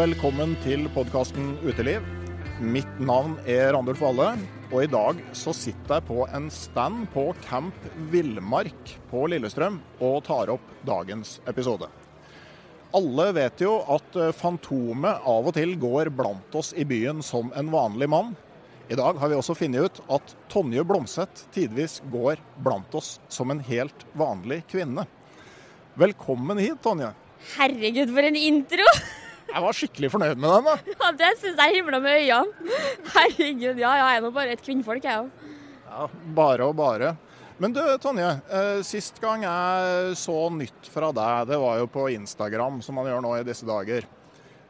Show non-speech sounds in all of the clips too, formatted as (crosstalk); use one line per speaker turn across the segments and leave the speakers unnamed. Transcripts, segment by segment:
Velkommen til podkasten Uteliv. Mitt navn er Randulf Valle, og i dag så sitter jeg på en stand på Camp Villmark på Lillestrøm og tar opp dagens episode. Alle vet jo at eh, Fantomet av og til går blant oss i byen som en vanlig mann. I dag har vi også funnet ut at Tonje Blomseth tidvis går blant oss som en helt vanlig kvinne. Velkommen hit, Tonje.
Herregud, for en intro! (laughs)
Jeg var skikkelig fornøyd med den. da.
Ja, Det syns jeg himla med øynene. Herregud, ja, ja, jeg er nå bare et kvinnfolk, jeg òg.
Ja, bare og bare. Men du, Tonje. Eh, sist gang jeg så nytt fra deg, det var jo på Instagram, som man gjør nå i disse dager.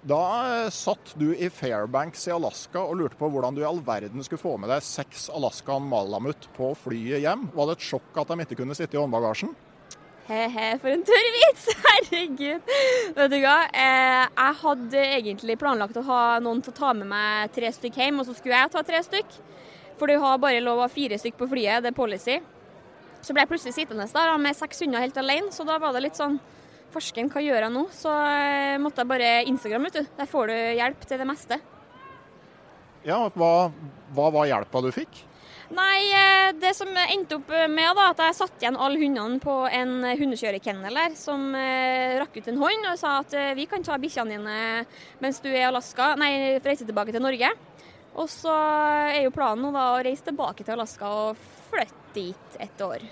Da eh, satt du i Fairbanks i Alaska og lurte på hvordan du i all verden skulle få med deg seks Alaskan Malamut på flyet hjem. Var det et sjokk at de ikke kunne sitte i håndbagasjen?
He-he, for en tørr vits! (laughs) Herregud. Vet du hva, eh, jeg hadde egentlig planlagt å ha noen til å ta med meg tre stykk hjem, og så skulle jeg ta tre stykk. For du har bare lov å ha fire stykk på flyet, det er policy. Så ble jeg plutselig sittende der med seks hunder helt alene, så da var det litt sånn Farsken, hva gjør jeg nå? Så eh, måtte jeg bare Instagram, vet du. Der får du hjelp til det meste.
Ja, hva, hva var hjelpa du fikk?
Nei, eh, det som endte opp med da, at jeg satte igjen alle hundene på en hundekjørerkennel der, som eh, rakk ut en hånd og sa at eh, vi kan ta bikkjene dine mens du er i Alaska, nei, reise tilbake til Norge. Og så er jo planen nå da å reise tilbake til Alaska og flytte dit et år.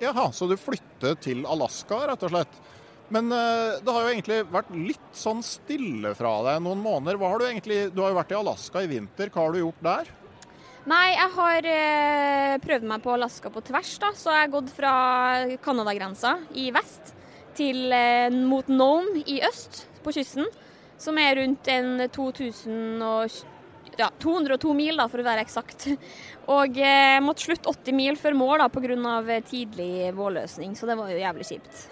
Jaha, så du flytter til Alaska, rett og slett. Men eh, det har jo egentlig vært litt sånn stille fra deg noen måneder. Hva har Du egentlig, du har jo vært i Alaska i vinter, hva har du gjort der?
Nei, jeg har eh, prøvd meg på Alaska på tvers, da. Så jeg har gått fra Canada-grensa i vest til eh, mot Nome i øst, på kysten. Som er rundt en 2000 og, ja, 202 mil, da, for å være eksakt. Og eh, måtte slutte 80 mil før mål da, pga. tidlig vårløsning, så det var jo jævlig kjipt.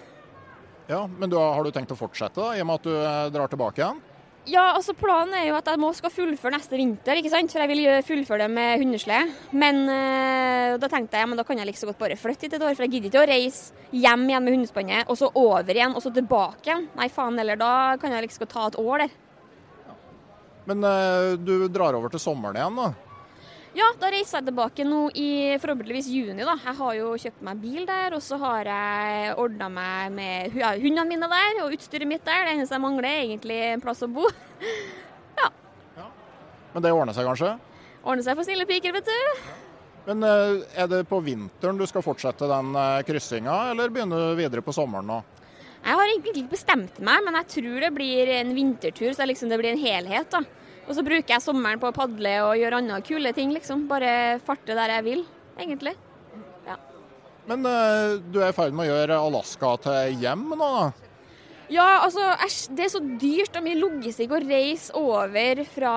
Ja, Men du, har du tenkt å fortsette, da, i og med at du eh, drar tilbake igjen?
Ja, altså Planen er jo at jeg må skal fullføre neste vinter, ikke sant? for jeg vil fullføre det med hundeslede. Men øh, da tenkte jeg men da kan jeg like så godt bare flytte hit et år, for jeg gidder ikke å reise hjem igjen med hundespannet, og så over igjen, og så tilbake igjen. Nei, faen heller, da kan jeg like så godt ta et år der.
Men øh, du drar over til sommeren igjen, da?
Ja, da reiser jeg tilbake nå i forhåpentligvis juni, da. Jeg har jo kjøpt meg bil der, og så har jeg ordna meg med hundene mine der og utstyret mitt der. Det eneste jeg mangler, er egentlig en plass å bo. (laughs)
Ja Men det ordner seg kanskje?
Ordner seg for snille piker, vet du.
Men eh, er det på vinteren du skal fortsette den eh, kryssinga, eller begynner du videre på sommeren nå?
Jeg har egentlig ikke bestemt meg, men jeg tror det blir en vintertur, så liksom det blir en helhet. da. Og så bruker jeg sommeren på å padle og gjøre andre kule ting, liksom. Bare farte der jeg vil, egentlig.
Men uh, du er i ferd med å gjøre Alaska til hjem nå, da?
Ja, altså, æsj, det er så dyrt og mye logistikk å reise over fra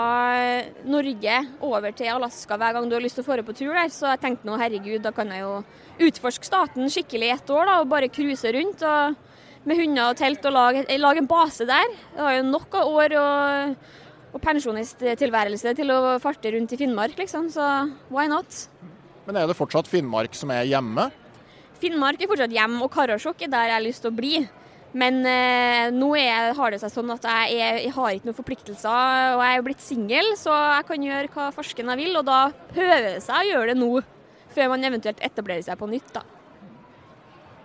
Norge over til Alaska hver gang du har lyst til å dra på tur der. Så jeg tenkte nå, herregud, da kan jeg jo utforske staten skikkelig i ett år, da, og bare cruise rundt. og med hunder og telt og lage, lage en base der. Jeg har jo nok av år og, og pensjonisttilværelse til å farte rundt i Finnmark, liksom. Så why not?
Men er det fortsatt Finnmark som er hjemme?
Finnmark er fortsatt hjem, og Karasjok er der jeg har lyst til å bli. Men eh, nå er, har det seg sånn at jeg, er, jeg har ikke noen forpliktelser, og jeg er blitt singel, så jeg kan gjøre hva farsken jeg vil. Og da høver det seg å gjøre det nå, før man eventuelt etablerer seg på nytt, da.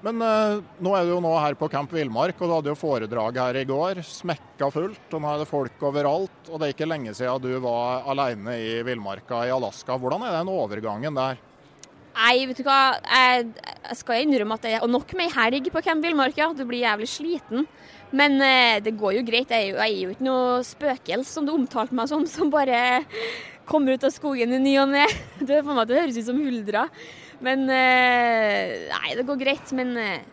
Men eh, nå er du jo nå her på Camp Villmark, og du hadde jo foredrag her i går. Smekka fullt, og nå er det folk overalt. Og det er ikke lenge siden du var alene i villmarka i Alaska. Hvordan er den overgangen der?
Nei, vet du hva. Jeg, jeg skal innrømme at det er nok med ei helg på Camp Villmark, ja. Du blir jævlig sliten. Men eh, det går jo greit. Jeg er jo, jeg er jo ikke noe spøkelse, som du omtalte meg som, som bare kommer ut av skogen i ny og ne. (laughs) Det høres ut som huldra. Men eh, Nei, det går greit. Men eh,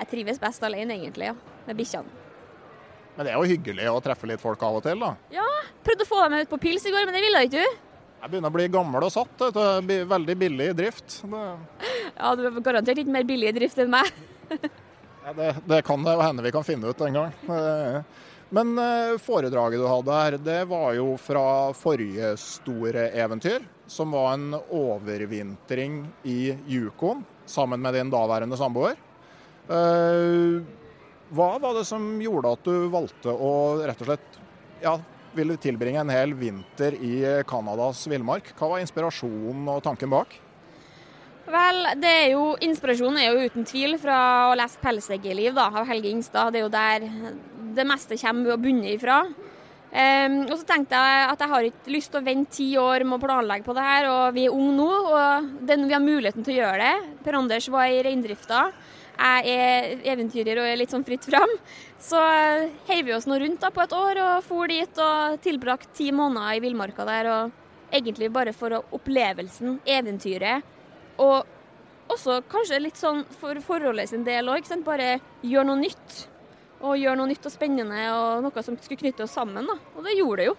jeg trives best alene, egentlig, ja. Med bikkjene.
Men det er jo hyggelig å treffe litt folk av og til, da.
Ja, prøvde å få dem ut på pils i går, men det ville ikke du.
Jeg begynner å bli gammel og satt. Det blir veldig billig i drift. Det...
Ja, du er garantert ikke mer billig i drift enn meg. (laughs)
ja, det, det, kan det hende vi kan finne ut en gang. Men eh, foredraget du hadde her, det var jo fra forrige store eventyr. Som var en overvintring i Yukon sammen med din daværende samboer. Eh, hva var det som gjorde at du valgte å rett og slett ja, ville tilbringe en hel vinter i Canadas villmark. Hva var inspirasjonen og tanken bak?
Vel, det er jo, Inspirasjonen er jo uten tvil fra å lese 'Pelseggerliv' av Helge Ingstad. Det er jo der det meste kommer og bunner ifra. Um, og så tenkte jeg at jeg har ikke lyst til å vente ti år med å planlegge på det her, og vi er unge nå, og den, vi har muligheten til å gjøre det. Per Anders var i reindrifta jeg er eventyrer og er litt sånn fritt fram. Så heiv vi oss nå rundt da på et år og for dit og tilbrakt ti måneder i villmarka der. og Egentlig bare for opplevelsen, eventyret. Og også kanskje litt sånn for forholdet sin del òg. Bare gjøre noe nytt. Og gjøre noe nytt og spennende og noe som skulle knytte oss sammen. da. Og det gjorde det jo.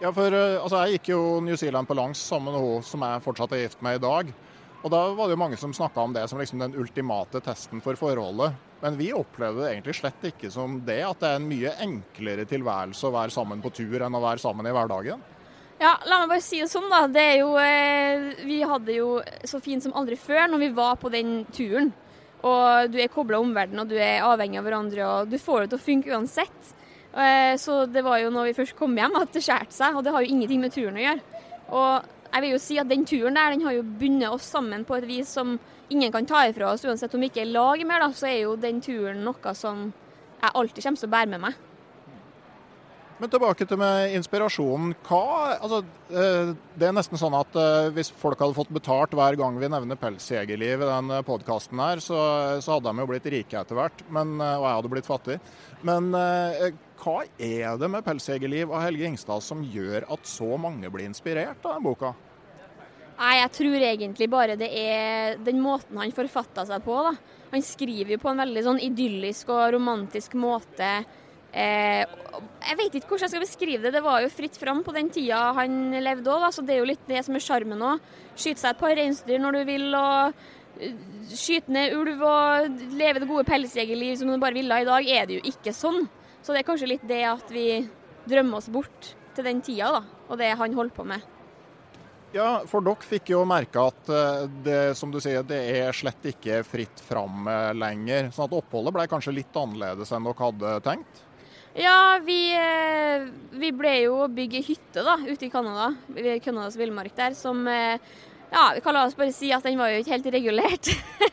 Ja, for eh, altså, Jeg gikk jo New Zealand på langs sammen med hun som jeg fortsatt er gift med i dag. Og Da var det jo mange som snakka om det som liksom den ultimate testen for forholdet. Men vi opplevde det egentlig slett ikke som det, at det er en mye enklere tilværelse å være sammen på tur enn å være sammen i hverdagen.
Ja, la meg bare si det sånn, da. Det er jo, eh, vi hadde jo så fint som aldri før når vi var på den turen. Og du er kobla omverdenen, og du er avhengig av hverandre, og du får det til å funke uansett. Eh, så det var jo når vi først kom hjem at det skjærte seg, og det har jo ingenting med turen å gjøre. Og jeg vil jo si at den turen der den har jo bundet oss sammen på et vis som ingen kan ta ifra oss. Uansett om vi ikke er lag mer, da, så er jo den turen noe som jeg alltid kommer til å bære med meg.
Men tilbake til med inspirasjonen. Hva, altså, eh, det er nesten sånn at eh, hvis folk hadde fått betalt hver gang vi nevner pelsjegerliv i den podkasten her, så, så, hadde de jo blitt rike etter hvert, eh, og jeg hadde blitt fattig. Men hva er det med pelsjegerliv og Helge Ingstad som gjør at så mange blir inspirert av den boka?
Nei, Jeg tror egentlig bare det er den måten han forfatta seg på. da. Han skriver jo på en veldig sånn idyllisk og romantisk måte Eh, jeg vet ikke hvordan jeg skal beskrive det. Det var jo fritt fram på den tida han levde òg, så det er jo litt det som er sjarmen òg. Skyte seg et par reinsdyr når du vil, og eh, skyte ned ulv og leve det gode pelsjegerliv som du bare ville i dag, er det jo ikke sånn. Så det er kanskje litt det at vi drømmer oss bort til den tida, da, og det han holdt på med.
Ja, for dere fikk jo merke at eh, det som du sier, det er slett ikke fritt fram lenger. sånn at oppholdet ble kanskje litt annerledes enn dere hadde tenkt?
Ja, vi, eh, vi, ble jo å bygge hytte da, ute i Canada, Canadas villmark der, som eh, ja, vi kan la oss bare si at den var jo ikke helt regulert.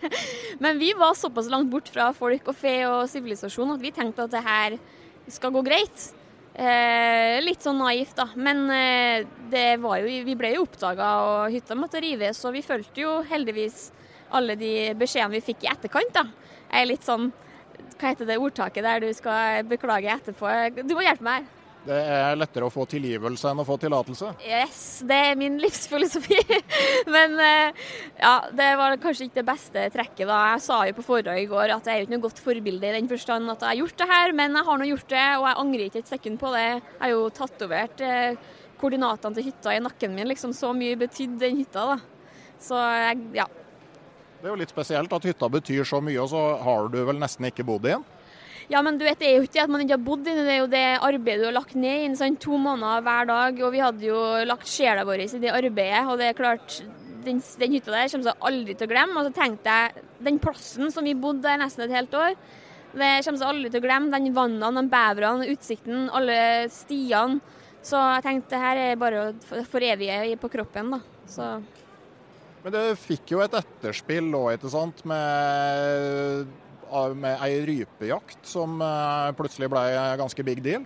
(laughs) Men vi var såpass langt bort fra folk og fe og sivilisasjon at vi tenkte at det her skal gå greit. Eh, litt sånn naivt, da. Men eh, det var jo, vi ble jo oppdaga, og hytta måtte rives. Og vi fulgte jo heldigvis alle de beskjedene vi fikk i etterkant, da. Jeg er litt sånn Hva heter det ordtaket der du skal beklage etterpå? Du må hjelpe meg her.
Det er lettere å få tilgivelse enn å få tillatelse.
Yes, det er min livsfilosofi. (laughs) Men eh, ja, det var kanskje ikke det beste trekket. da. Jeg sa jo på forhånd i går at jeg er jo ikke noe godt forbilde i den forstand at jeg har gjort det her, men jeg har nå gjort det, og jeg angrer ikke et sekund på det. Jeg har jo tatovert eh, koordinatene til hytta i nakken min, liksom. Så mye betydde den hytta, da. Så jeg, ja.
Det er jo litt spesielt at hytta betyr så mye, og så har du vel nesten ikke bodd i den?
Ja, men du vet, det er jo ikke at man ikke har bodd i det, det er jo det arbeidet du har lagt ned i Sånn, to måneder hver dag. Og vi hadde jo lagt sjela vår i det arbeidet. Og det er klart, den, den hytta der kommer jeg aldri til å glemme. Og så tenkte jeg, den plassen som vi bodde der nesten et helt år, det kommer jeg aldri til å glemme. Den vannene, de beverne, utsikten, alle stiene. Så jeg tenkte det her er bare å forevige på kroppen, da. Så
Men det fikk jo et etterspill òg, ikke sant? Med med ei rypejakt som eh, plutselig ble ganske big deal?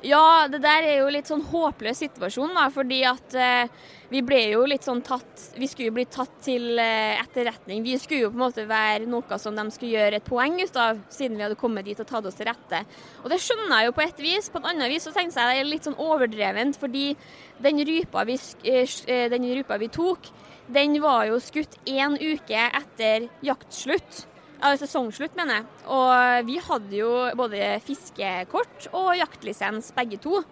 Ja, det der er jo litt sånn håpløs situasjon, da, fordi at eh, vi ble jo litt sånn tatt Vi skulle jo bli tatt til eh, etterretning. Vi skulle jo på en måte være noe som de skulle gjøre et poeng ut av, siden vi hadde kommet dit og tatt oss til rette. Og det skjønner jeg jo på et vis. På et annet vis så tenkte jeg det er litt sånn overdrevent, fordi den rypa vi, eh, eh, den rypa vi tok, den var jo skutt én uke etter jaktslutt. Ja, sesongslutt, mener jeg. Og vi hadde jo både fiskekort og jaktlisens, begge to.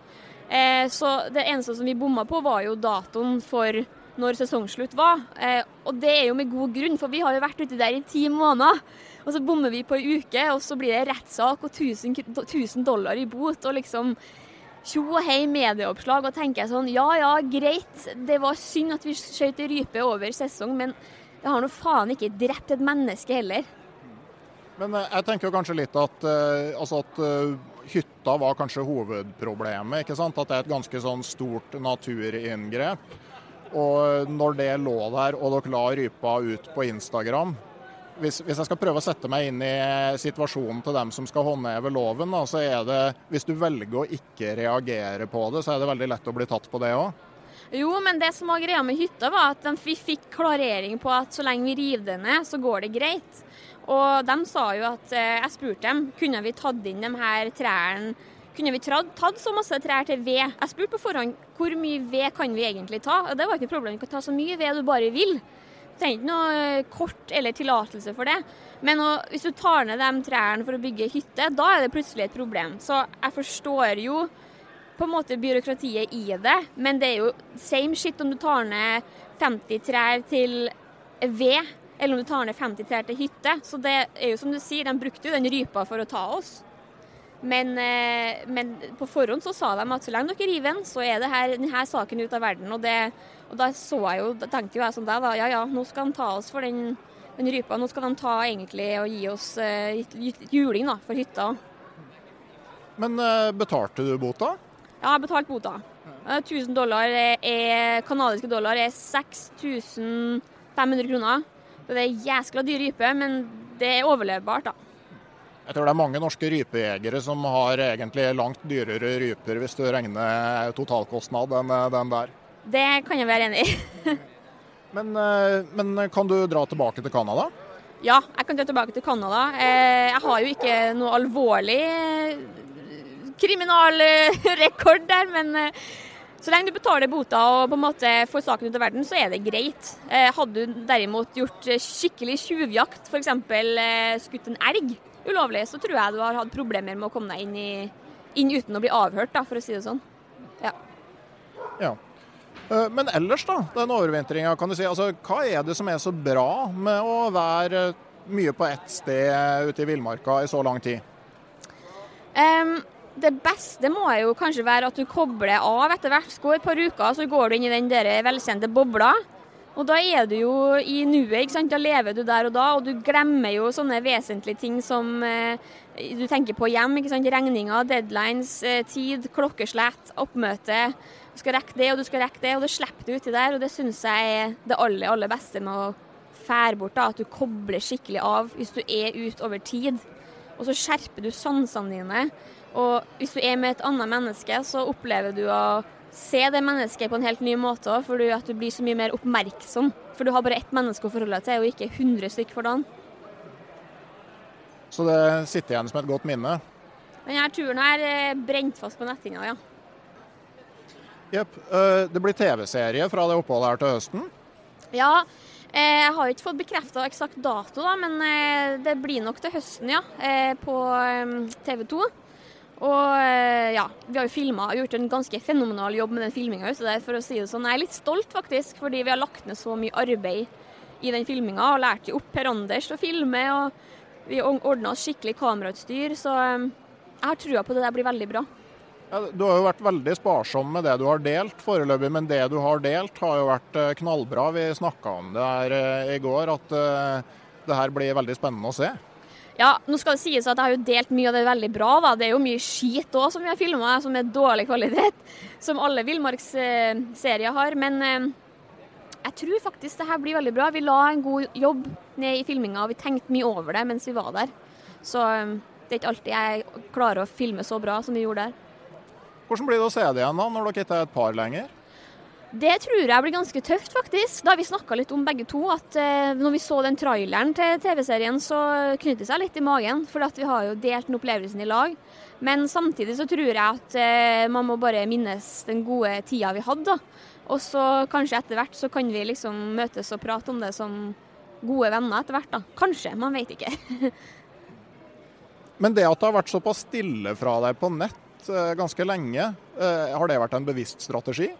Eh, så det eneste som vi bomma på, var jo datoen for når sesongslutt var. Eh, og det er jo med god grunn, for vi har jo vært ute der i ti måneder. Og så bommer vi på ei uke, og så blir det rettssak og 1000 dollar i bot. og liksom tjo og hei medieoppslag, og tenker jeg sånn ja ja, greit, det var synd at vi skjøt rype over sesong, men det har nå faen ikke drept et menneske heller.
Men eh, jeg tenker kanskje litt at, uh, altså at uh, hytta var kanskje hovedproblemet. ikke sant? At det er et ganske sånn stort naturinngrep. Og når det lå der, og dere la rypa ut på Instagram hvis, hvis, jeg skal prøve å sette meg inn i situasjonen til dem som skal håndheve loven, da, så er det Hvis du velger å ikke reagere på det, så er det veldig lett å bli tatt på det òg?
Jo, men det som var greia med hytta, var at vi fikk klarering på at så lenge vi river det ned, så går det greit. Og de sa jo at eh, Jeg spurte dem kunne vi tatt inn de her trærne kunne vi tatt, så masse trær til ved. Jeg spurte på forhånd hvor mye ved kan vi egentlig ta. Og det var ikke noe problem. Du kan ta så mye ved du bare vil. Du trenger ikke noe eh, kort eller tillatelse for det. Men hvis du tar ned de trærne for å bygge hytte, da er det plutselig et problem. Så jeg forstår jo på en måte byråkratiet i det, men det er jo same shit om du tar ned 50 trær til ved eller om du tar ned 50 trær til hytte. Så det er jo som du sier, de brukte jo den rypa for å ta oss. Men, eh, men på forhånd så sa de at så lenge dere river den, så er det her, denne saken ut av verden. Og, det, og da jo, da tenkte jo jeg sånn deg, da, ja ja, nå skal de ta oss for den, den rypa. Nå skal de ta egentlig og gi oss uh, juling da, for hytta.
Men uh, betalte du bota?
Ja, jeg har betalt bota. 1000 dollar er, kanadiske dollar er 6500 kroner. Det er jæskla dyr rype, men det er overlevbart, da.
Jeg tror det er mange norske rypejegere som har egentlig langt dyrere ryper, hvis du regner totalkostnad enn den der.
Det kan jeg være enig i. (laughs)
men, eh, men, kan du dra tilbake til Canada?
Ja, jeg kan dra tilbake til Canada. Eh, jeg har jo ikke noe alvorlig kriminalrekord der, men så lenge du betaler bota og på en måte får saken ut av verden, så er det greit. Eh, hadde du derimot gjort eh, skikkelig tjuvjakt, f.eks. Eh, skutt en elg ulovlig, så tror jeg du har hatt problemer med å komme deg inn, i, inn uten å bli avhørt, da, for å si det sånn. Ja.
ja. Men ellers, da, den overvintringa, kan du si. Altså, hva er det som er så bra med å være mye på ett sted ute i villmarka i så lang tid?
Um, det beste må jo kanskje være at du kobler av etter hvert. Går et par uker, så går du inn i den der velkjente bobla. Og da er du jo i nuet, da lever du der og da, og du glemmer jo sånne vesentlige ting som eh, du tenker på hjem. ikke sant? Regninger, deadlines, eh, tid, klokkeslett, oppmøte. Du skal rekke det og du skal rekke det, og det slipper du uti der. Og det syns jeg er det aller, aller beste med å fære bort. da, At du kobler skikkelig av hvis du er ute over tid. Og så skjerper du sansene dine. Og hvis du er med et annet menneske, så opplever du å se det mennesket på en helt ny måte òg, fordi at du blir så mye mer oppmerksom. For du har bare ett menneske å forholde deg til, og ikke 100 stykker for dagen.
Så det sitter igjen som et godt minne.
Denne turen her er brent fast på nettinga, ja.
Jepp. Eh, Det blir TV-serie fra det oppholdet her til høsten.
Ja, eh, jeg har ikke fått bekrefta eksakt dato, da, men eh, det blir nok til høsten, ja. På TV 2. Og eh, ja, vi har jo filma og gjort en ganske fenomenal jobb med den filminga det der, for å si det sånn. Jeg er litt stolt, faktisk, fordi vi har lagt ned så mye arbeid i den filminga. Og lært jo opp Per Anders å filme, og vi ordna oss skikkelig kamerautstyr. Så eh, jeg har trua på det der blir veldig bra.
Ja, Du har jo vært veldig sparsom med det du har delt foreløpig, men det du har delt har jo vært eh, knallbra. Vi snakka om det her i går, at det her blir veldig spennende å se.
Ja, nå skal det sies at jeg har jo delt mye av det veldig bra. da. Det er jo mye skit òg som vi har filma, som er dårlig kvalitet. Som alle villmarksserier har. Men eh, jeg tror faktisk det her blir veldig bra. Vi la en god jobb ned i filminga, og vi tenkte mye over det mens vi var der. Så eh, det er ikke alltid jeg klarer å filme så bra som vi gjorde der.
Hvordan blir det å se det igjen da, når dere ikke er et par lenger?
Det tror jeg blir ganske tøft, faktisk. Da har vi snakka litt om begge to. At eh, når vi så den traileren til TV-serien, så knyttet det seg litt i magen. For vi har jo delt den opplevelsen i lag. Men samtidig så tror jeg at eh, man må bare minnes den gode tida vi hadde. da. Og så kanskje etter hvert så kan vi liksom møtes og prate om det som gode venner etter hvert, da. Kanskje, man vet ikke. (laughs)
Men det at det har vært såpass stille fra deg på nett eh, ganske lenge, eh, har det vært en bevisst strategi?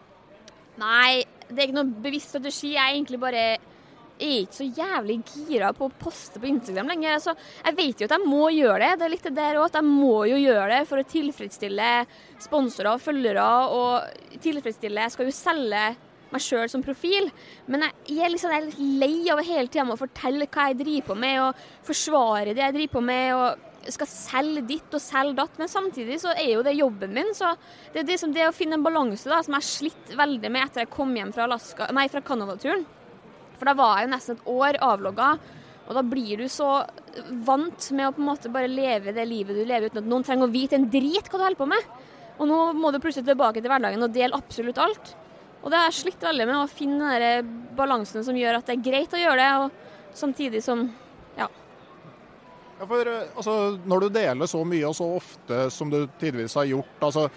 Nei, det er ikke noen bevisst strategi. Jeg er egentlig bare jeg er ikke så jævlig gira på å poste på Instagram lenger. Altså, jeg vet jo at jeg må gjøre det. Det er litt det der også, at jeg må jo gjøre det for å tilfredsstille sponsorer og følgere. Og tilfredsstille Jeg skal jo selge meg sjøl som profil, men jeg er liksom jeg er litt lei av hele tida å fortelle hva jeg driver på med, og forsvare det jeg driver på med. og skal selge ditt og selge datt, men samtidig så er jo det jobben min. Så det er det, som, det å finne en balanse da, som jeg har slitt veldig med etter jeg kom hjem fra, Alaska, nei, fra Canada-turen. For da var jeg jo nesten et år avlogga, og da blir du så vant med å på en måte bare leve det livet du lever uten at noen trenger å vite en drit hva du holder på med. Og nå må du plutselig tilbake til hverdagen og dele absolutt alt. Og det har jeg slitt veldig med, å finne den balansen som gjør at det er greit å gjøre det, og samtidig som ja.
Ja, for altså, Når du deler så mye og så ofte som du tidvis har gjort, altså,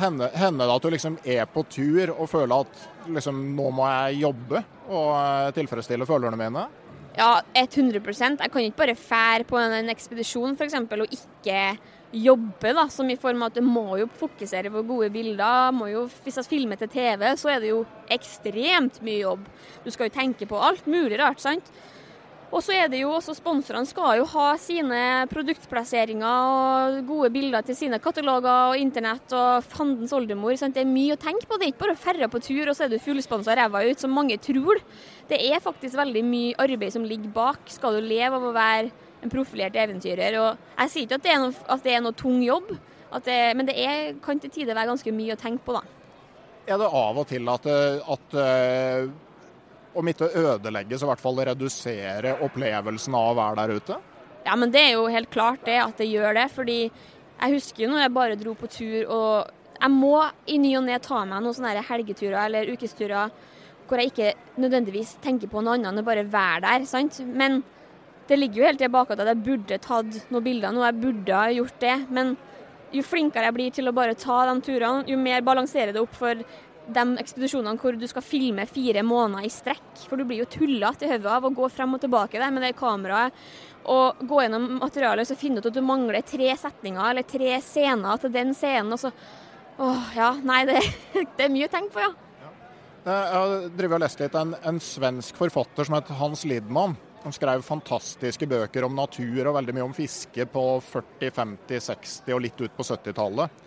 hender det at du liksom er på tur og føler at liksom, nå må jeg jobbe og eh, tilfredsstille følerne mine?
Ja, 100% Jeg kan ikke bare fære på en ekspedisjon for eksempel, og ikke jobbe, da, som i form av at du må jo fokusere på gode bilder. Må jo, hvis jeg filmer til TV, så er det jo ekstremt mye jobb. Du skal jo tenke på alt mulig rart, sant. Og så er det jo også Sponsorene skal jo ha sine produktplasseringer og gode bilder til sine kataloger og internett og fandens oldemor. Sant? Det er mye å tenke på. Det er ikke bare å ferde på tur, og så er du fullsponsa ræva ut, som mange tror. Det er faktisk veldig mye arbeid som ligger bak. Skal du leve av å være en profilert eventyrer? Og jeg sier ikke at det er noe, det er noe tung jobb, det, men det er, kan til tider være ganske mye å tenke på, da.
Er det av og til at, at om ikke ødelegge, så i hvert fall redusere opplevelsen av å være der ute?
Ja, men det er jo helt klart det at det gjør det. Fordi jeg husker jo når jeg bare dro på tur og jeg må i ny og ne ta meg noen sånne helgeturer eller ukesturer hvor jeg ikke nødvendigvis tenker på noe annet enn å bare være der. sant? Men det ligger jo helt tilbake at jeg burde tatt noen bilder nå, jeg burde ha gjort det. Men jo flinkere jeg blir til å bare ta de turene, jo mer balanserer det opp for de ekspedisjonene hvor du skal filme fire måneder i strekk. For du blir jo tullete i hodet av å gå frem og tilbake der med det kameraet og gå gjennom materialet og finne ut at du mangler tre setninger eller tre scener til den scenen. og så Åh, ja. Nei, det, (laughs) det er mye å tenke på, ja.
Jeg har drevet og lest litt. En, en svensk forfatter som het Hans Lidman. Han skrev fantastiske bøker om natur og veldig mye om fiske på 40-, 50-, 60- og litt ut på 70-tallet.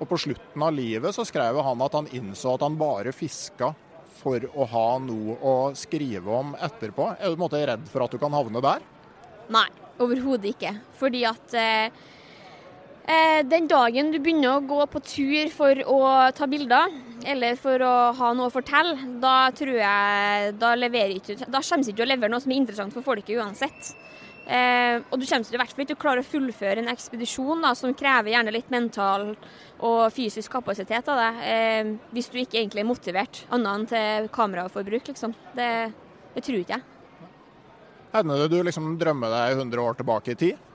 Og på slutten av livet så skrev han at han innså at han bare fiska for å ha noe å skrive om etterpå. Er du på en måte redd for at du kan havne der?
Nei, overhodet ikke. Fordi at eh, eh, den dagen du begynner å gå på tur for å ta bilder, eller for å ha noe å fortelle, da tror jeg da leverer ikke Da kommer ikke til å levere noe som er interessant for folket uansett. Eh, og du kommer til i hvert fall ikke til å klare å fullføre en ekspedisjon da, som krever gjerne litt mental og fysisk kapasitet av deg, eh, hvis du ikke egentlig er motivert, annet enn til kameraforbruk, liksom. Det, det tror ikke jeg.
Hender det du liksom drømmer deg 100 år tilbake i tid?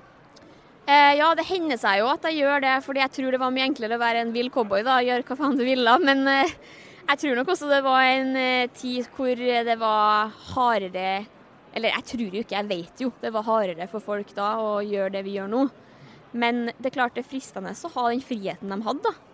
Eh, ja, det hender seg jo at jeg gjør det, fordi jeg tror det var mye enklere å være en vill cowboy da, gjøre hva faen du ville. Men eh, jeg tror nok også det var en eh, tid hvor det var hardere eller jeg tror jo ikke, jeg vet jo det var hardere for folk da å gjøre det vi gjør nå. Men det er klart det er fristende å ha den friheten de hadde, da.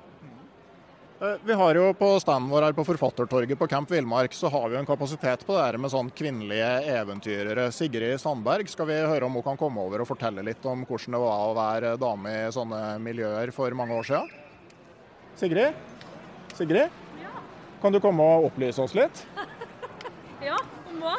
Eh, vi har jo På standen vår her på Forfattertorget på Camp Villmark så har vi jo en kapasitet på det her med sånn kvinnelige eventyrere. Sigrid Sandberg, skal vi høre om hun kan komme over og fortelle litt om hvordan det var å være dame i sånne miljøer for mange år siden? Sigrid? Sigrid? Ja. Kan du komme og opplyse oss litt? (laughs)
ja, hun må.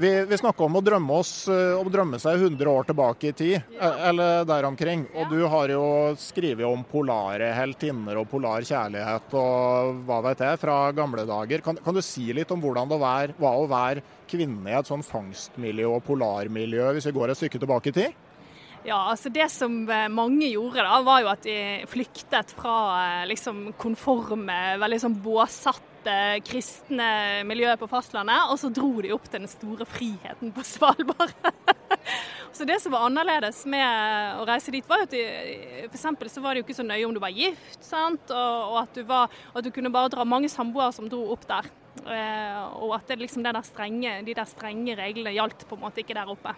Vi, vi snakker om å drømme, oss, eh, å drømme seg 100 år tilbake i tid. Eh, eller der omkring. Og du har jo skrevet om polare heltinner og polar kjærlighet og hva vet jeg, fra gamle dager. Kan, kan du si litt om hvordan det var, var å være kvinne i et sånn fangstmiljø og polarmiljø, hvis vi går et stykke tilbake i tid?
Ja, altså Det som eh, mange gjorde, da, var jo at de flyktet fra liksom konforme, veldig sånn båsatte det kristne miljøet på fastlandet, og så dro de opp til den store friheten på Svalbard. (laughs) så det som var annerledes med å reise dit, var jo at f.eks. så var det jo ikke så nøye om du var gift, sant? Og, og at, du var, at du kunne bare dra mange samboere som dro opp der. Eh, og at liksom der strenge, de der strenge reglene gjaldt på en måte ikke der oppe.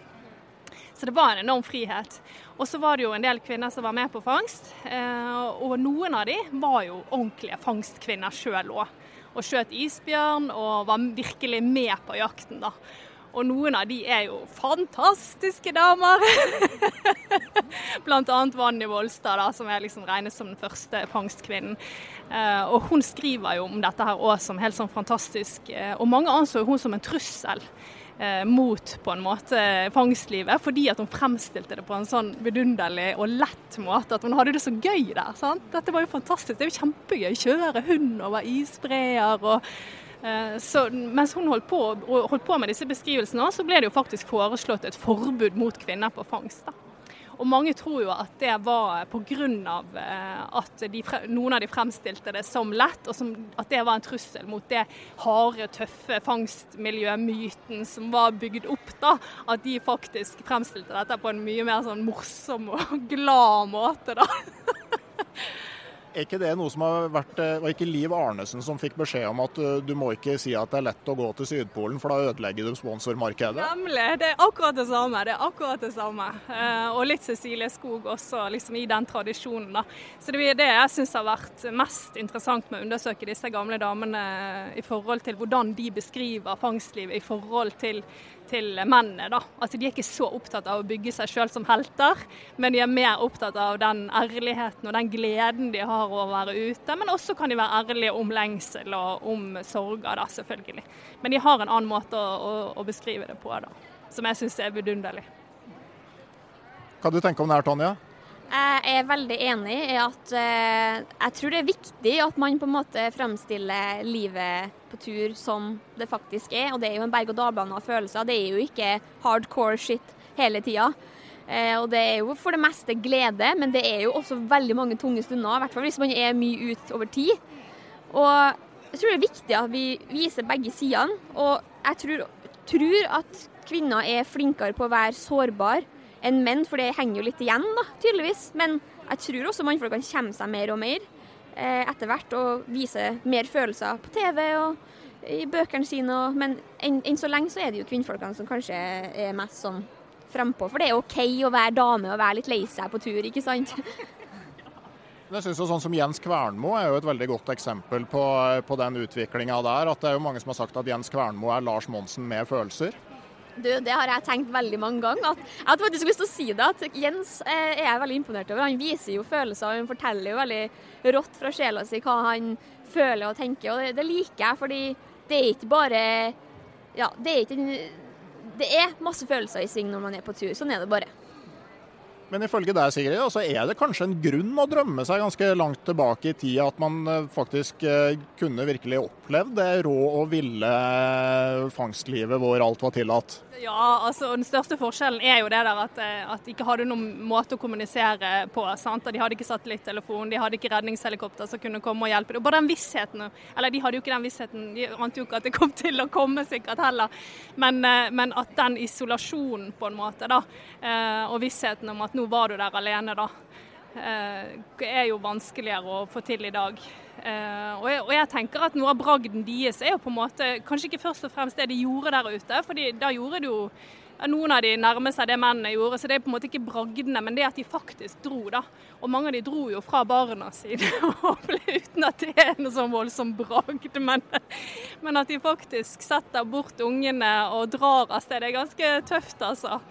Så det var en enorm frihet. Og så var det jo en del kvinner som var med på fangst. Eh, og noen av de var jo ordentlige fangstkvinner sjøl òg og skjøt isbjørn og var virkelig med på jakten. da. Og noen av de er jo fantastiske damer. (laughs) Blant annet Vanny Volstad, da, som er liksom regnes som den første fangstkvinnen. Eh, og hun skriver jo om dette her òg som helt sånn fantastisk. Eh, og mange anså hun som en trussel mot på en måte fangstlivet, fordi at hun fremstilte det på en sånn vidunderlig og lett måte. At hun hadde det så gøy der. sant? Dette var jo fantastisk. Det er jo kjempegøy. Kjøre hund over isbreer. og eh, så mens hun holdt på, holdt på, med disse beskrivelsene, så ble det jo faktisk foreslått et forbud mot kvinner på fangst. da. Og mange tror jo at det var pga. Eh, at de, noen av de fremstilte det som lett, og som, at det var en trussel mot det harde, tøffe fangstmiljømyten som var bygd opp. da, At de faktisk fremstilte dette på en mye mer sånn morsom og (laughs) glad måte. da. (laughs)
Er ikke det noe som har vært eh, Var ikke Liv Arnesen som fikk beskjed om at eh, du må ikke si at det er lett å gå til Sydpolen, for da ødelegger du sponsormarkedet?
Nemlig. Det er akkurat det samme. Det er akkurat det samme. Eh, og litt Cecilie Skog også, liksom i den tradisjonen. da. Så det er det jeg syns har vært mest interessant med å undersøke disse gamle damene i forhold til hvordan de beskriver fangstlivet i forhold til til mennene. da. Altså De er ikke så opptatt av å bygge seg sjøl som helter, men de er mer opptatt av den ærligheten og den gleden de har over å være ute. Men også kan de være ærlige om lengsel og om sorger, da, selvfølgelig. Men de har en annen måte å, å, å beskrive det på, da, som jeg syns er vidunderlig.
Hva du tenker om det her, Tonje?
Jeg er veldig enig i at eh, jeg tror det er viktig at man på en måte fremstiller livet på tur som det faktisk er. Og det er jo en berg-og-dal-bane av følelser. Det er jo ikke hardcore shit hele tida. Eh, og det er jo for det meste glede, men det er jo også veldig mange tunge stunder. I hvert fall hvis man er mye ut over tid. Og jeg tror det er viktig at vi viser begge sidene. Og jeg tror, tror at kvinner er flinkere på å være sårbar enn menn, for det henger jo litt igjen, da, tydeligvis. Men jeg tror også mannfolkene kommer seg mer og mer eh, etter hvert og viser mer følelser på TV og i bøkene sine. Men enn en så lenge så er det jo kvinnfolkene som kanskje er mest sånn frempå. For det er OK å være dame og være litt lei seg på tur, ikke sant? (laughs)
Jeg synes jo sånn som Jens Kvernmo er jo et veldig godt eksempel på, på den utviklinga der. At det er jo mange som har sagt at Jens Kvernmo er Lars Monsen med følelser.
Du, det har jeg tenkt veldig mange ganger. At, jeg hadde faktisk lyst til å si det. At Jens eh, er jeg veldig imponert over. Han viser jo følelser, og han forteller jo veldig rått fra sjela si hva han føler og tenker. Og det, det, liker jeg, fordi det er ikke bare Ja, det er ikke Det er masse følelser i sving når man er på tur. Sånn er det bare.
Men ifølge deg, Sigrid, så er det kanskje en grunn å drømme seg ganske langt tilbake i tid, at man eh, faktisk eh, kunne virkelig opplevd det rå og ville fangstlivet hvor alt var tillatt?
Ja, altså Den største forskjellen er jo det der at, eh, at ikke hadde noen måte å kommunisere på. sant? De hadde ikke satellittelefon, de hadde ikke redningshelikopter som kunne komme og hjelpe. Og bare den vissheten, eller De hadde jo ikke den vissheten, de ante jo ikke at det kom til å komme sikkert heller. Men, eh, men at den isolasjonen på en måte, da, eh, og vissheten om at nå var du der alene, da, er jo vanskeligere å få til i dag. Uh, og, jeg, og, jeg, tenker at noe av bragden deres er jo på en måte kanskje ikke først og fremst det de gjorde der ute. for da gjorde det jo noen av de nærmer seg det mennene gjorde, så det er på en måte ikke bragdene, men det at de faktisk dro, da. Og mange av de dro jo fra barna sine, (laughs) uten at det er noe sånn voldsom bragd. Men, men, at de faktisk setter bort ungene og drar av sted, det er ganske tøft, altså.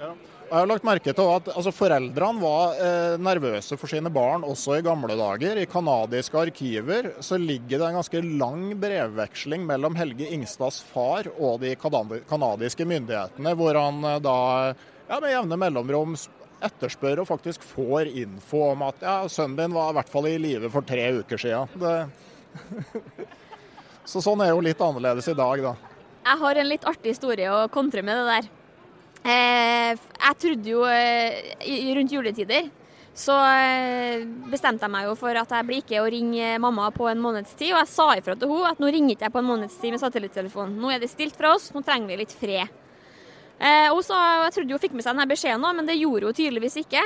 Ja. Jeg har lagt merke til at altså, Foreldrene var eh, nervøse for sine barn også i gamle dager. I canadiske arkiver så ligger det en ganske lang brevveksling mellom Helge Ingstads far og de canadiske myndighetene, hvor han eh, da ja, med jevne mellomrom etterspør og faktisk får info om at ja, sønnen din var i hvert fall i live for tre uker siden. Det... (laughs) så sånn er jo litt annerledes i dag, da.
Jeg har en litt artig historie å kontre med det der. Eh, jeg trodde jo eh, rundt juletider så eh, bestemte jeg meg jo for at jeg blir ikke å ringe mamma på en måneds tid. Og jeg sa ifra til henne at nå ringer jeg på en måneds tid med satellittelefon. Nå er det stilt fra oss, nå trenger vi litt fred. Og så, Jeg trodde hun fikk med seg denne beskjeden, men det gjorde hun tydeligvis ikke.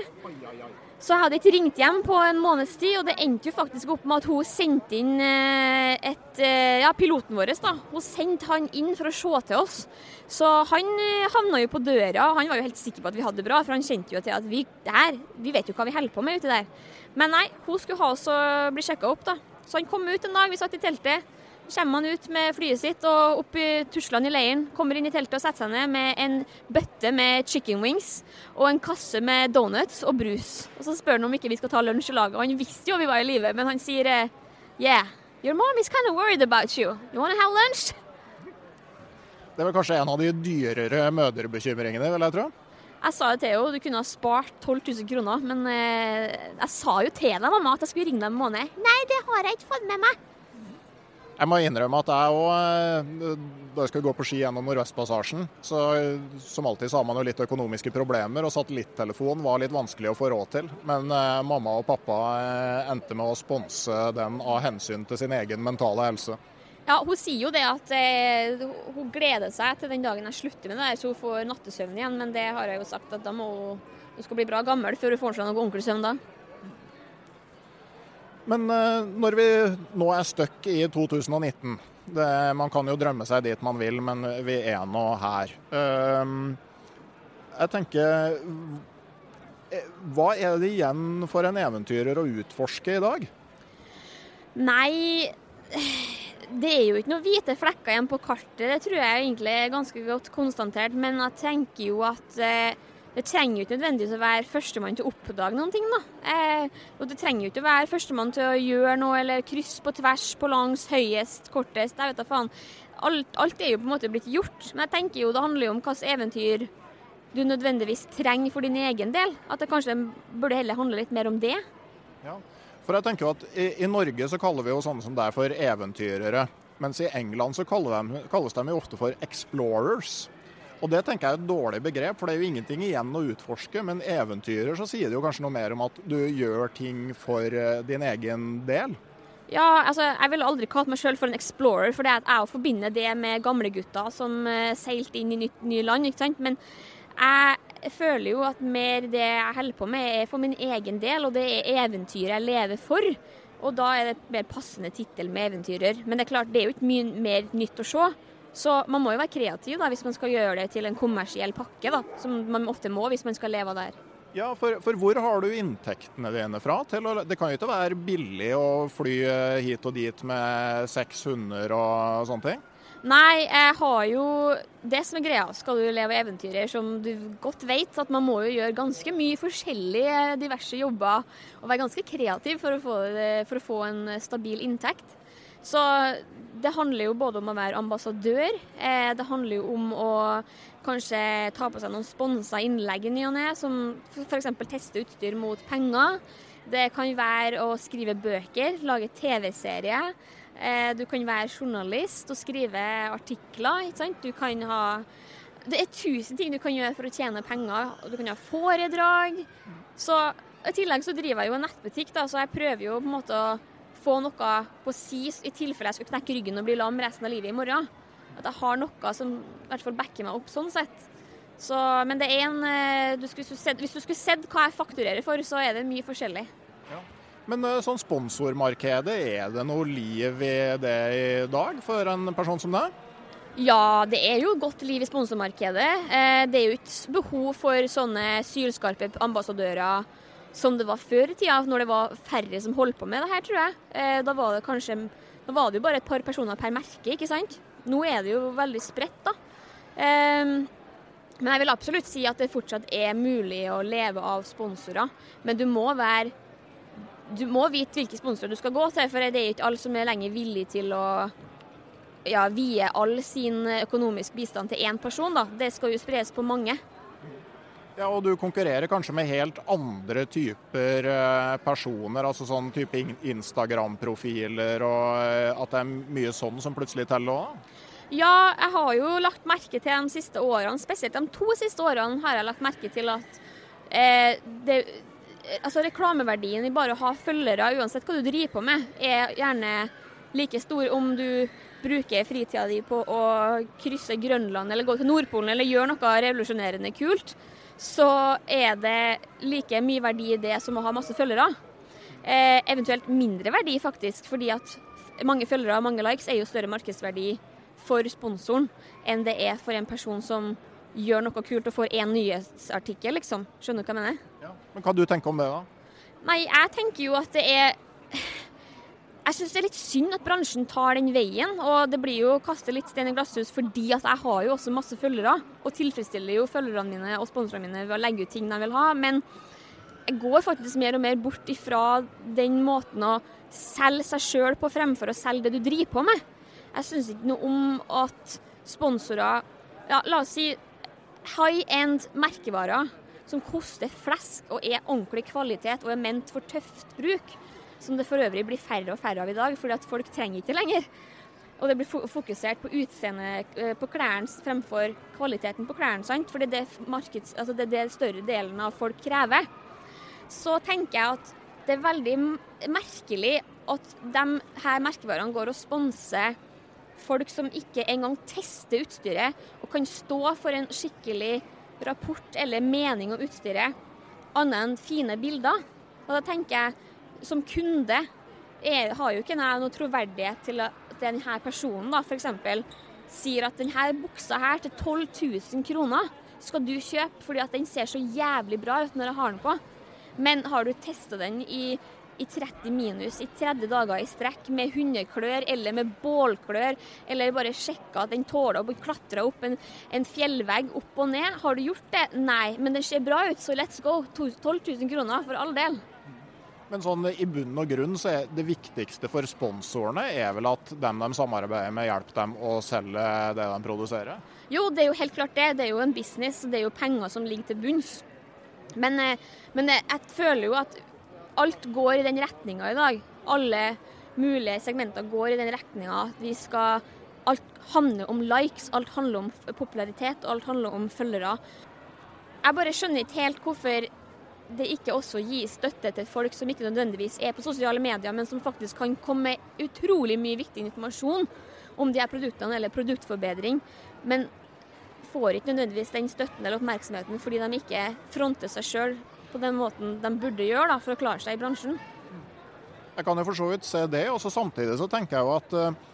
Så jeg hadde ikke ringt hjem på en måneds tid, og det endte jo faktisk opp med at hun sendte inn eh, et eh, Ja, piloten vår, da. Hun sendte han inn for å se til oss. Så han eh, havna jo på døra. Han var jo helt sikker på at vi hadde det bra, for han kjente jo til at vi der, vi vet jo hva vi holder på med uti der. Men nei, hun skulle ha oss og bli sjekka opp, da. Så han kom ut en dag, vi satt i teltet kommer han ut med flyet sitt og opp i Tursland i leiren. Kommer inn i teltet og setter seg ned med en bøtte med chicken wings og en kasse med donuts og brus. Og Så spør han om ikke vi skal ta lunsj i lag. Og han visste jo vi var i live, men han sier eh, Yeah, your mom is kind of worried about you. You wanna have lunch?
Det vel kanskje en av de dyrere mødrebekymringene, vil jeg tro?
Jeg sa det til henne, du kunne ha spart 12 000 kroner, men eh, jeg sa jo til deg, mamma, at jeg skulle ringe deg en måned. Nei, det har jeg ikke fått med meg.
Jeg må innrømme at jeg òg, eh, da jeg skulle gå på ski gjennom Nordvestpassasjen, så som alltid så har man jo litt økonomiske problemer, og satellittelefon var litt vanskelig å få råd til. Men eh, mamma og pappa eh, endte med å sponse den av hensyn til sin egen mentale helse.
Ja, Hun sier jo det at eh, hun gleder seg til den dagen jeg slutter med det, så hun får nattesøvn igjen. Men det har jeg jo sagt at da må hun, hun skal bli bra gammel før hun får seg noe ordentlig søvn da.
Men uh, når vi nå er stuck i 2019 det, Man kan jo drømme seg dit man vil, men vi er nå her. Uh, jeg tenker eh, Hva er det igjen for en eventyrer å utforske i dag?
Nei det er jo ikke noen hvite flekker igjen på kartet. Det tror jeg egentlig er ganske godt konstatert. Men jeg tenker jo at eh, det trenger jo ikke nødvendigvis å være førstemann til å oppdage noen ting. da. Eh, og det trenger jo ikke å være førstemann til å gjøre noe, eller kryss på tvers, på langs, høyest, kortest. Jeg vet da faen. Alt, alt, er jo på en måte blitt gjort. Men jeg tenker jo det handler jo om hvilket eventyr du nødvendigvis trenger for din egen del. At det kanskje burde heller handle litt mer om det.
Ja, for jeg tenker jo at i, i Norge så kaller vi jo sånne som deg for eventyrere. Mens i England så de, kalles de jo ofte for explorers. Og Det tenker jeg er et dårlig begrep, for det er jo ingenting igjen å utforske. Men eventyrer så sier det jo kanskje noe mer om at du gjør ting for eh, din egen del.
Ja, altså jeg ville aldri kalt meg sjøl for en explorer, for det at jeg forbinder det med gamlegutter som uh, seilte inn i nytt nye land. ikke sant? Men jeg føler jo at mer det jeg holder på med, er for min egen del, og det er eventyret jeg lever for. Og da er det et mer passende tittel med eventyrer. Men det er klart, det er jo ikke mye mer nytt å se. Så man må jo være kreativ da, hvis man skal gjøre det til en kommersiell pakke, da, som man ofte må hvis man skal leve der.
Ja, for, for, hvor har du inntektene dine fra? Å, det kan jo ikke være billig å fly eh, hit og dit med seks hunder og sånne ting?
Nei, jeg har jo Det som er greia, skal du leve eventyrer som du godt vet at man må jo gjøre ganske mye forskjellige diverse jobber og være ganske kreativ for å få, for å få en stabil inntekt. Så det handler jo både om å være ambassadør, eh, det handler jo om å kanskje ta på seg noen sponsa innlegg i ny og ne, som f.eks. teste utstyr mot penger. Det kan være å skrive bøker, lage TV-serie. Eh, du kan være journalist og skrive artikler. ikke sant? Du kan ha Det er tusen ting du kan gjøre for å tjene penger. Du kan ha foredrag. Så I tillegg så driver jeg jo en nettbutikk, da, så jeg prøver jo på en måte å få noe på si i tilfelle jeg skulle knekke ryggen og bli lam resten av livet i morgen. At jeg har noe som i hvert fall backer meg opp sånn sett. Så, men det er en eh, du skulle, Hvis du skulle sett hva jeg fakturerer for, så er det mye forskjellig.
Ja. Men eh, sånn sponsormarkedet, er det noe liv i det i dag for en person som deg?
Ja, det er jo godt liv i sponsormarkedet. Eh, det er jo ikke behov for sånne sylskarpe ambassadører som det var før i tida, når det var færre som holdt på med det her, tror jeg. Da var det kanskje da var det jo bare et par personer per merke, ikke sant. Nå er det jo veldig spredt, da. Um, men jeg vil absolutt si at det fortsatt er mulig å leve av sponsorer. Men du må være Du må vite hvilke sponsorer du skal gå til, for det er ikke alle som er lenger villig til å ja, vie all sin økonomisk bistand til én person. da. Det skal jo spres på mange.
Ja, Og du konkurrerer kanskje med helt andre typer eh, personer, altså sånn type Instagram-profiler, og eh, at det er mye sånn som plutselig teller òg?
Ja, jeg har jo lagt merke til de siste årene, spesielt de to siste årene, har jeg lagt merke til at eh, det, altså reklameverdien i bare å ha følgere, uansett hva du driver på med, er gjerne like stor om du bruker fritida di på å krysse Grønland eller gå til Nordpolen eller gjøre noe revolusjonerende kult, så er det like mye verdi i det som å ha masse følgere. Eh, eventuelt mindre verdi, faktisk, fordi at mange følgere og mange likes er jo større markedsverdi for sponsoren enn det er for en person som gjør noe kult og får én nyhetsartikkel, liksom. Skjønner du hva jeg mener?
Ja. Men hva du tenker om det, da?
Nei, jeg tenker jo at det er Jeg syns det er litt synd at bransjen tar den veien. Og det blir jo å kaste litt stein i glasshus fordi at jeg har jo også masse følgere. Og tilfredsstiller jo følgerne mine og sponsorene mine ved å legge ut ting de vil ha. Men jeg går faktisk mer og mer bort ifra den måten å selge seg sjøl på fremfor å selge det du driver på med. Jeg syns ikke noe om at sponsorer ja, La oss si high end merkevarer som koster flesk og er ordentlig kvalitet og er ment for tøft bruk, som det for øvrig blir færre og færre av i dag, fordi at folk trenger ikke lenger. Og det blir fokusert på utseendet eh, på klærne fremfor kvaliteten på klærne, sant? fordi det er, markeds, altså det er det større delen av folk krever. Så tenker jeg at det er veldig merkelig at de her merkevarene går og sponser folk som ikke engang tester utstyret og kan stå for en skikkelig rapport eller mening om utstyret, annet enn fine bilder. Og da tenker jeg, som kunde jeg har jo ikke noe troverdighet til at denne personen da f.eks. sier at denne buksa her til 12 000 kroner skal du kjøpe fordi at den ser så jævlig bra ut når jeg har den på. Men har du testa den i i 30 minus i 30 dager i strekk med hundeklør eller med bålklør, eller bare sjekka at den tåler å klatre opp en, en, fjellvegg opp og ned. Har du gjort det? Nei, men den ser bra ut, så let's go. 12 000 kroner for all del.
Men sånn i bunn og grunn så er det viktigste for sponsorene er vel at dem de samarbeider med, hjelper dem å selge det de produserer?
Jo, det er jo helt klart det. Det er jo en business, det er jo penger som ligger til bunns. Men, eh, men jeg føler jo at alt går i den retninga i dag. Alle mulige segmenter går i den retninga. Vi skal Alt handler om likes, alt handler om popularitet, alt handler om følgere. Jeg bare skjønner ikke helt hvorfor det ikke også gis støtte til folk som ikke nødvendigvis er på sosiale medier, men som faktisk kan komme med utrolig mye viktig informasjon om de her produktene eller produktforbedring. Men får ikke nødvendigvis den støtten eller oppmerksomheten fordi de ikke fronter seg sjøl på den måten de burde gjøre da, for å klare seg i bransjen.
Jeg kan jo for så vidt se det. og Samtidig så tenker jeg jo at uh,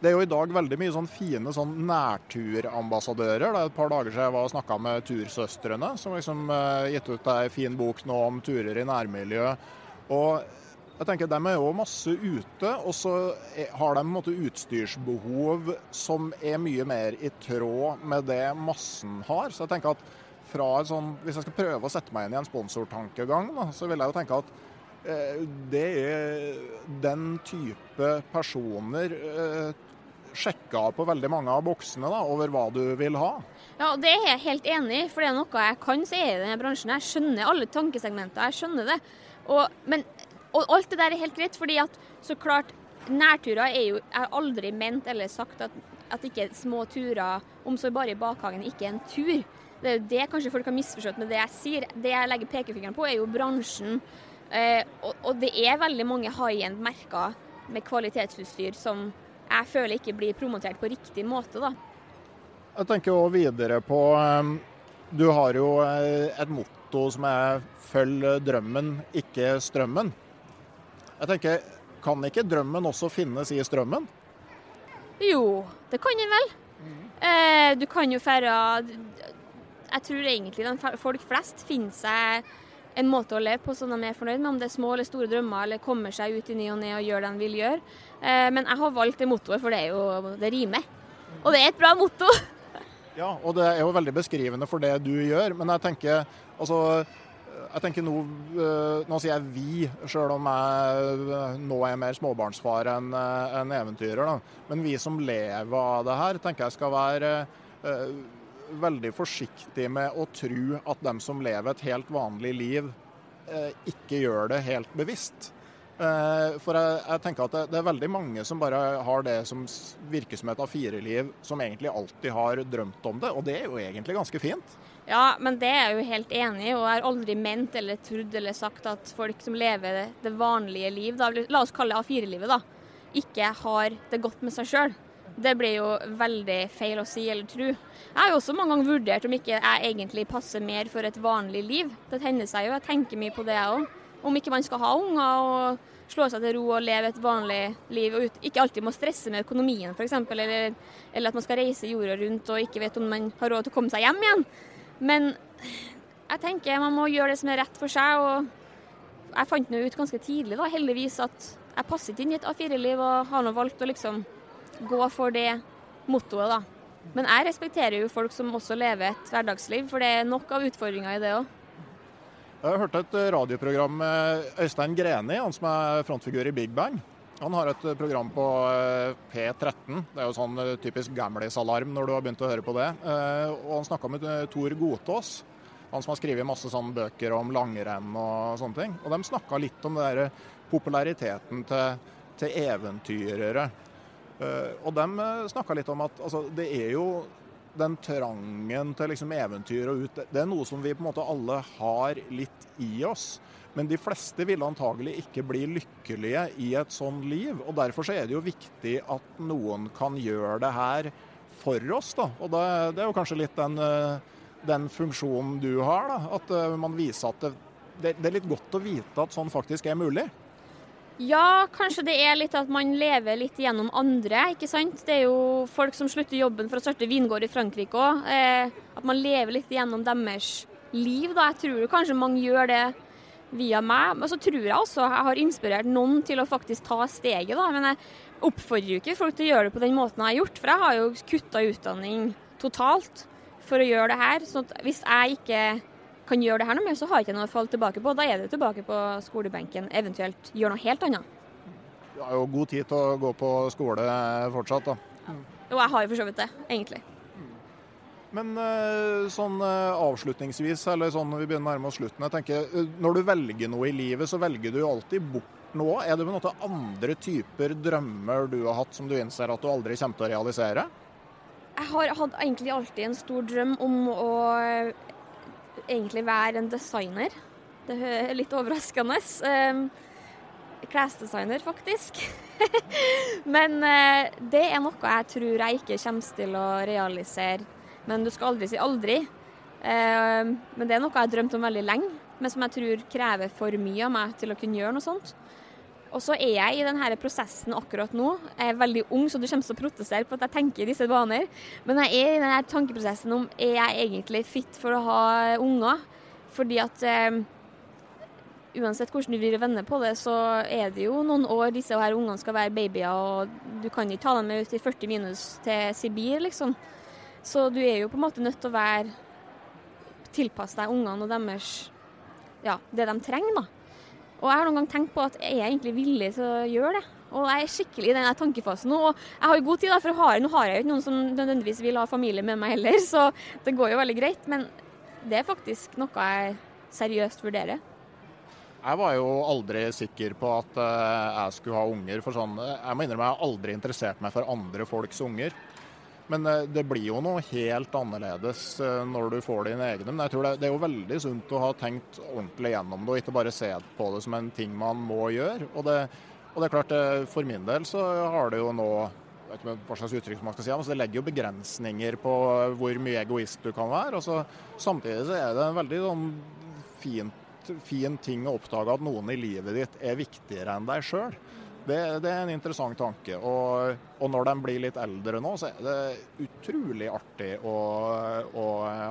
det er jo i dag veldig mye sånn fine sånn nærturambassadører. Det er et par dager siden jeg var og snakka med Tursøstrene, som liksom eh, gitt ut ei fin bok nå om turer i nærmiljøet. Og jeg tenker De er jo masse ute, og så har de en måte utstyrsbehov som er mye mer i tråd med det massen har. Så jeg tenker at fra sånn, Hvis jeg skal prøve å sette meg inn i en sponsortankegang, så vil jeg jo tenke at det er den type personer eh, sjekka på veldig mange av boksene da, over hva du vil ha.
Ja, og Det er jeg helt enig i, for det er noe jeg kan så er i denne bransjen. Jeg skjønner alle tankesegmenter, jeg skjønner det. Og, men, og alt det der er helt greit, fordi at så klart Nærturer er jo Jeg aldri ment eller sagt at, at ikke små turer, om bare i bakhagen, ikke er en tur. Det er jo det kanskje folk har misforstått med det jeg sier. Det jeg legger pekefingeren på, er jo bransjen. Eh, og, og, det er veldig mange high end-merker med kvalitetsutstyr som jeg føler ikke blir promotert på riktig måte, da.
Jeg tenker òg videre på ehm, Du har jo eh, et motto som er 'følg drømmen, ikke strømmen'. Jeg tenker, Kan ikke drømmen også finnes i strømmen?
Jo, det kan den vel. Eh, du kan jo færre Jeg tror egentlig folk flest finner seg en måte å leve på som de er fornøyd med, om det er små eller store drømmer, eller kommer seg ut i ny og ne og gjør det de vil gjøre. Eh, men jeg har valgt det mottoet, for det er jo det rimer. Og det er et bra motto.
Ja, og det er jo veldig beskrivende for det du gjør. Men jeg tenker altså jeg tenker nå, nå sier jeg vi, sjøl om jeg nå er mer småbarnsfar enn en eventyrer. Da. Men vi som lever av det her, tenker jeg skal være eh, veldig forsiktig med å tro at dem som lever et helt vanlig liv, eh, ikke gjør det helt bevisst. Eh, for jeg, jeg, tenker at det, det, er veldig mange som bare har det som virker som et A4-liv, som egentlig alltid har drømt om det, og det er jo egentlig ganske fint.
Ja, men det er jeg jo helt enig i, og jeg har aldri ment eller trodd eller sagt at folk som lever det vanlige liv, da, la oss kalle det A4-livet, da, ikke har det godt med seg sjøl. Det blir jo veldig feil å si eller tro. Jeg har jo også mange ganger vurdert om ikke jeg egentlig passer mer for et vanlig liv. Det hender seg jo, jeg tenker mye på det jeg òg. Om ikke man skal ha unger og slå seg til ro og leve et vanlig liv. og Ikke alltid må stresse med økonomien f.eks. Eller, eller at man skal reise jorda rundt og ikke vet om man har råd til å komme seg hjem igjen. Men jeg tenker man må gjøre det som er rett for seg. og Jeg fant nå ut ganske tidlig da, heldigvis at jeg passer ikke inn i et A4-liv og har nå valgt å liksom gå for det mottoet. da. Men jeg respekterer jo folk som også lever et hverdagsliv, for det er nok av utfordringer i det òg.
Jeg har hørt et eh, radioprogram med Øystein Greni, han som er frontfigur i Big Bang. Han har et eh, program på eh, P13. Det er jo sånn typisk gamlis-alarm når du har begynt å høre på det. Og han snakka med Tor Godtås, han som har skrevet masse sånne bøker om langrenn og sånne ting. Og de snakka litt om det der populariteten til, til eventyrere. Og de snakka litt om at altså, det er jo den trangen til liksom eventyr og ut, det er noe som vi på en måte alle har litt i oss. Men de fleste vil antagelig ikke bli lykkelige i et sånn liv. og Derfor er det jo viktig at noen kan gjøre det her for oss. da, og Det, det er jo kanskje litt den, eh, den, funksjonen du har. da, At eh, man viser at det, det, det er litt godt å vite at sånn faktisk er mulig.
Ja, kanskje det er litt at man lever litt gjennom andre, ikke sant. Det er jo folk som slutter jobben for å starte vingård i Frankrike òg. Eh, at man lever litt gjennom deres liv, da. Jeg tror kanskje mange gjør det via meg. Men så tror jeg også jeg har inspirert noen til å faktisk ta steget, da. Men jeg oppfordrer jo ikke folk til å gjøre det på den måten jeg har gjort, for jeg har jo kutta utdanning totalt for å gjøre det her. Så hvis jeg ikke kan gjøre det her noe mer, så har jeg ikke noe å falle tilbake på. Da er det tilbake på skolebenken, eventuelt gjøre noe helt annet.
Du har jo god tid til å gå på skole fortsatt, da.
Jo, jeg har jo for så vidt det, egentlig.
Men eh, sånn eh, avslutningsvis, eller sånn vi begynner å nærme oss slutten. jeg tenker, eh, Når du velger noe i livet, så velger du jo alltid bort noe. Er det noen andre typer drømmer du har hatt som du innser at du aldri kommer til å realisere?
Jeg har hatt egentlig alltid en stor drøm om å egentlig være en designer. Det er litt overraskende. Um, Klesdesigner, faktisk. (laughs) Men uh, det er noe jeg tror jeg ikke kommer til å realisere. Men du skal aldri si aldri. Uh, men det er noe jeg har drømt om veldig lenge, men som jeg tror krever for mye av meg til å kunne gjøre noe sånt. Og så er jeg i denne prosessen akkurat nå. Jeg er veldig ung, så du kommer til å protestere på at jeg tenker i disse baner. Men jeg er i denne tankeprosessen om er jeg egentlig fit for å ha unger. Fordi at um, uansett hvordan du vrir og vender på det, så er det jo noen år disse her ungene skal være babyer, og du kan ikke ta dem med ut i 40 minus til Sibir, liksom. Så du er jo på en måte nødt til å være tilpasse deg ungene og deres Ja, det de trenger, da. Og jeg har noen gang tenkt på at er jeg egentlig villig til å gjøre det? Og jeg er skikkelig i den tankefasen nå. Og jeg har jo god tid, da, for har, nå har jeg jo ikke noen som nødvendigvis vil ha familie med meg heller, (laughs) så det går jo veldig greit. Men det er faktisk noe jeg seriøst vurderer.
Jeg var jo aldri sikker på at uh, jeg skulle ha unger. for sånn, Jeg må innrømme jeg har aldri interessert meg for andre folks unger. Men uh, det blir jo noe helt annerledes uh, når du får dine egne. Men jeg tror det, er jo veldig sunt å ha tenkt ordentlig gjennom det, og ikke bare se på det som en ting man må gjøre. Og det, og det er klart, For min del så har det jo nå vet ikke hva slags uttrykk man skal si, altså Det legger jo begrensninger på hvor mye egoist du kan være. og Samtidig så er det en veldig sånn fint fin ting å oppdage at noen i livet ditt er viktigere enn deg sjøl. Det, det, er en interessant tanke. Og, og, når de blir litt eldre nå, så er det utrolig artig å, å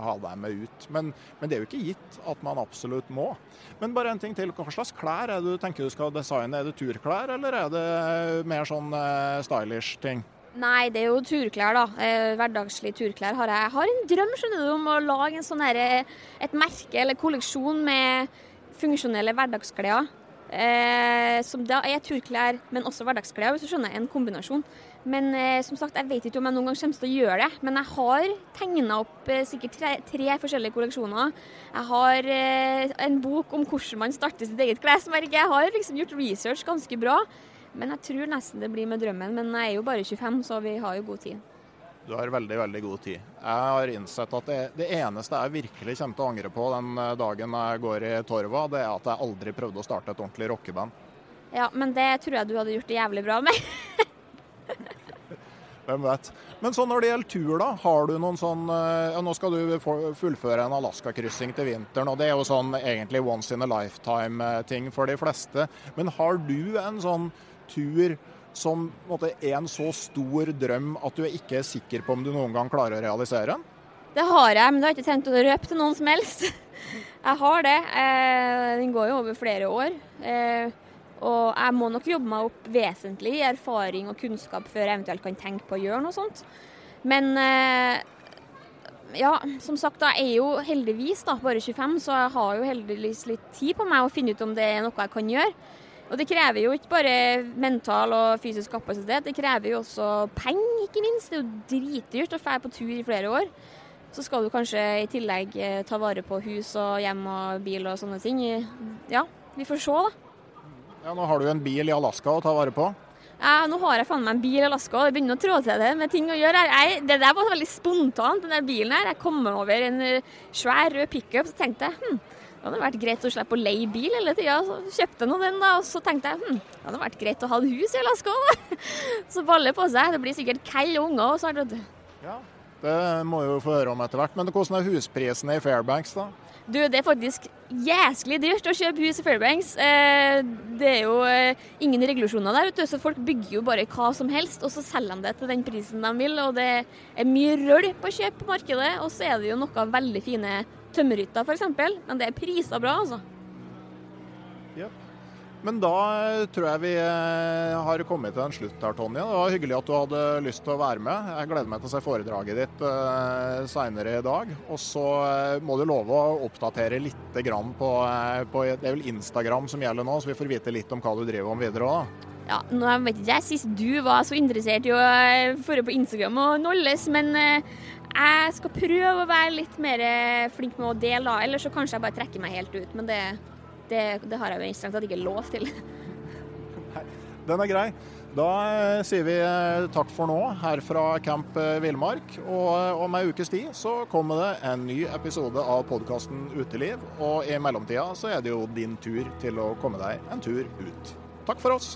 ha dem med ut. Men, men, det er jo ikke gitt at man absolutt må. Men bare en ting til. Hva slags klær er det du tenker du skal designe? Er det turklær, eller er det mer sånn uh, stylish ting?
Nei, det er jo turklær, da. Eh, hverdagslige turklær har jeg. Jeg har en drøm skjønner du, om å lage en sånn her, et merke eller kolleksjon med funksjonelle hverdagsklær. Eh, som da er turklær, men også hverdagsklær, hvis du skjønner. En kombinasjon. Men eh, som sagt, jeg vet ikke om jeg noen gang kommer til å gjøre det. Men jeg har tegna opp eh, sikkert tre, tre, forskjellige kolleksjoner. Jeg har eh, en bok om hvordan man starter sitt eget klesmerke. Jeg har liksom gjort research ganske bra. Men jeg tror nesten det blir med drømmen. Men jeg er jo bare 25, så vi har jo god tid.
Du har veldig veldig god tid. Jeg har innsett at det, det, eneste jeg virkelig kommer til å angre på den eh, dagen jeg går i Torva, det er at jeg aldri prøvde å starte et ordentlig rockeband.
Ja, men det tror jeg du hadde gjort det jævlig bra med. (laughs)
Hvem vet. Men så når det gjelder tur, da. Har du noen sånn eh, ja, Nå skal du fullføre en Alaska-kryssing til vinteren, og det er jo sånn egentlig once in a lifetime-ting for de fleste. Men har du en sånn tur som måte, er en så stor drøm at du ikke er sikker på om du noen gang klarer å realisere den?
Det har jeg, men det har jeg ikke tenkt å røpe til noen som helst. (laughs) Jeg har det. Eh, den går jo over flere år. Eh, og jeg må nok jobbe meg opp vesentlig i erfaring og kunnskap før jeg eventuelt kan tenke på å gjøre noe sånt. Men eh, ja, som sagt, jeg er jo heldigvis da, bare 25, så jeg har jo heldigvis litt tid på meg å finne ut om det er noe jeg kan gjøre. Og det krever jo ikke bare mental og fysisk kapasitet, det krever jo også penger, ikke minst. Det er jo dritdyrt å dra på tur i flere år. Så skal du kanskje i tillegg eh, ta vare på hus og hjem og bil og sånne ting. Ja, vi får se, da.
Ja, Nå har du en bil i Alaska å ta vare på?
Ja, nå har jeg faen meg en bil i Alaska, og det begynner å trå til det med ting å gjøre. Jeg, det der var veldig spontant, den der bilen her. Jeg kom over en eh, svær rød pickup, så tenkte jeg hm, det hadde vært greit å slippe å leie bil hele tida. Så kjøpte jeg nå den, da, og så tenkte jeg hm, det hadde vært greit å ha et hus i Alaska. Da. (laughs) Så baller på seg. Det blir sikkert kall og unger òg snart.
Ja, det må jo få høre om etter hvert. Men hvordan er husprisene i Fairbanks, da?
Du, det er faktisk jæsklig dyrt å kjøpe hus i Fairbanks. Eh, det er jo eh, ingen regulasjoner der, så folk bygger jo bare hva som helst, og så selger de det til den prisen de vil. Og det er mye røll på kjøp på markedet, og så er det jo noe veldig fine tømmerhytta f.eks. Men det er priser bra, altså.
Ja. Men da eh, tror jeg vi eh, har kommet til en slutt her, Tonje. Det var hyggelig at du hadde lyst til å være med. Jeg gleder meg til å se foredraget ditt uh, seinere i dag. Og så må du love å oppdatere litt på, på, Det er vel Instagram som gjelder nå, så vi får vite litt om hva du driver om videre òg.
Ja, nå vet ikke jeg sist du var så interessert i å få på Instagram og nolles, men jeg skal prøve å være litt mer flink med å dele, eller så kanskje jeg bare trekker meg helt ut. Men det, det, det har jeg jo strengt tatt ikke lov til. (laughs)
Den er grei. Da eh, sier vi eh, takk for nå her fra Camp eh, Villmark. Og om ei ukes tid så kommer det en ny episode av podkasten Uteliv. Og i mellomtida så er det jo din tur til å komme deg en tur ut. Takk for oss.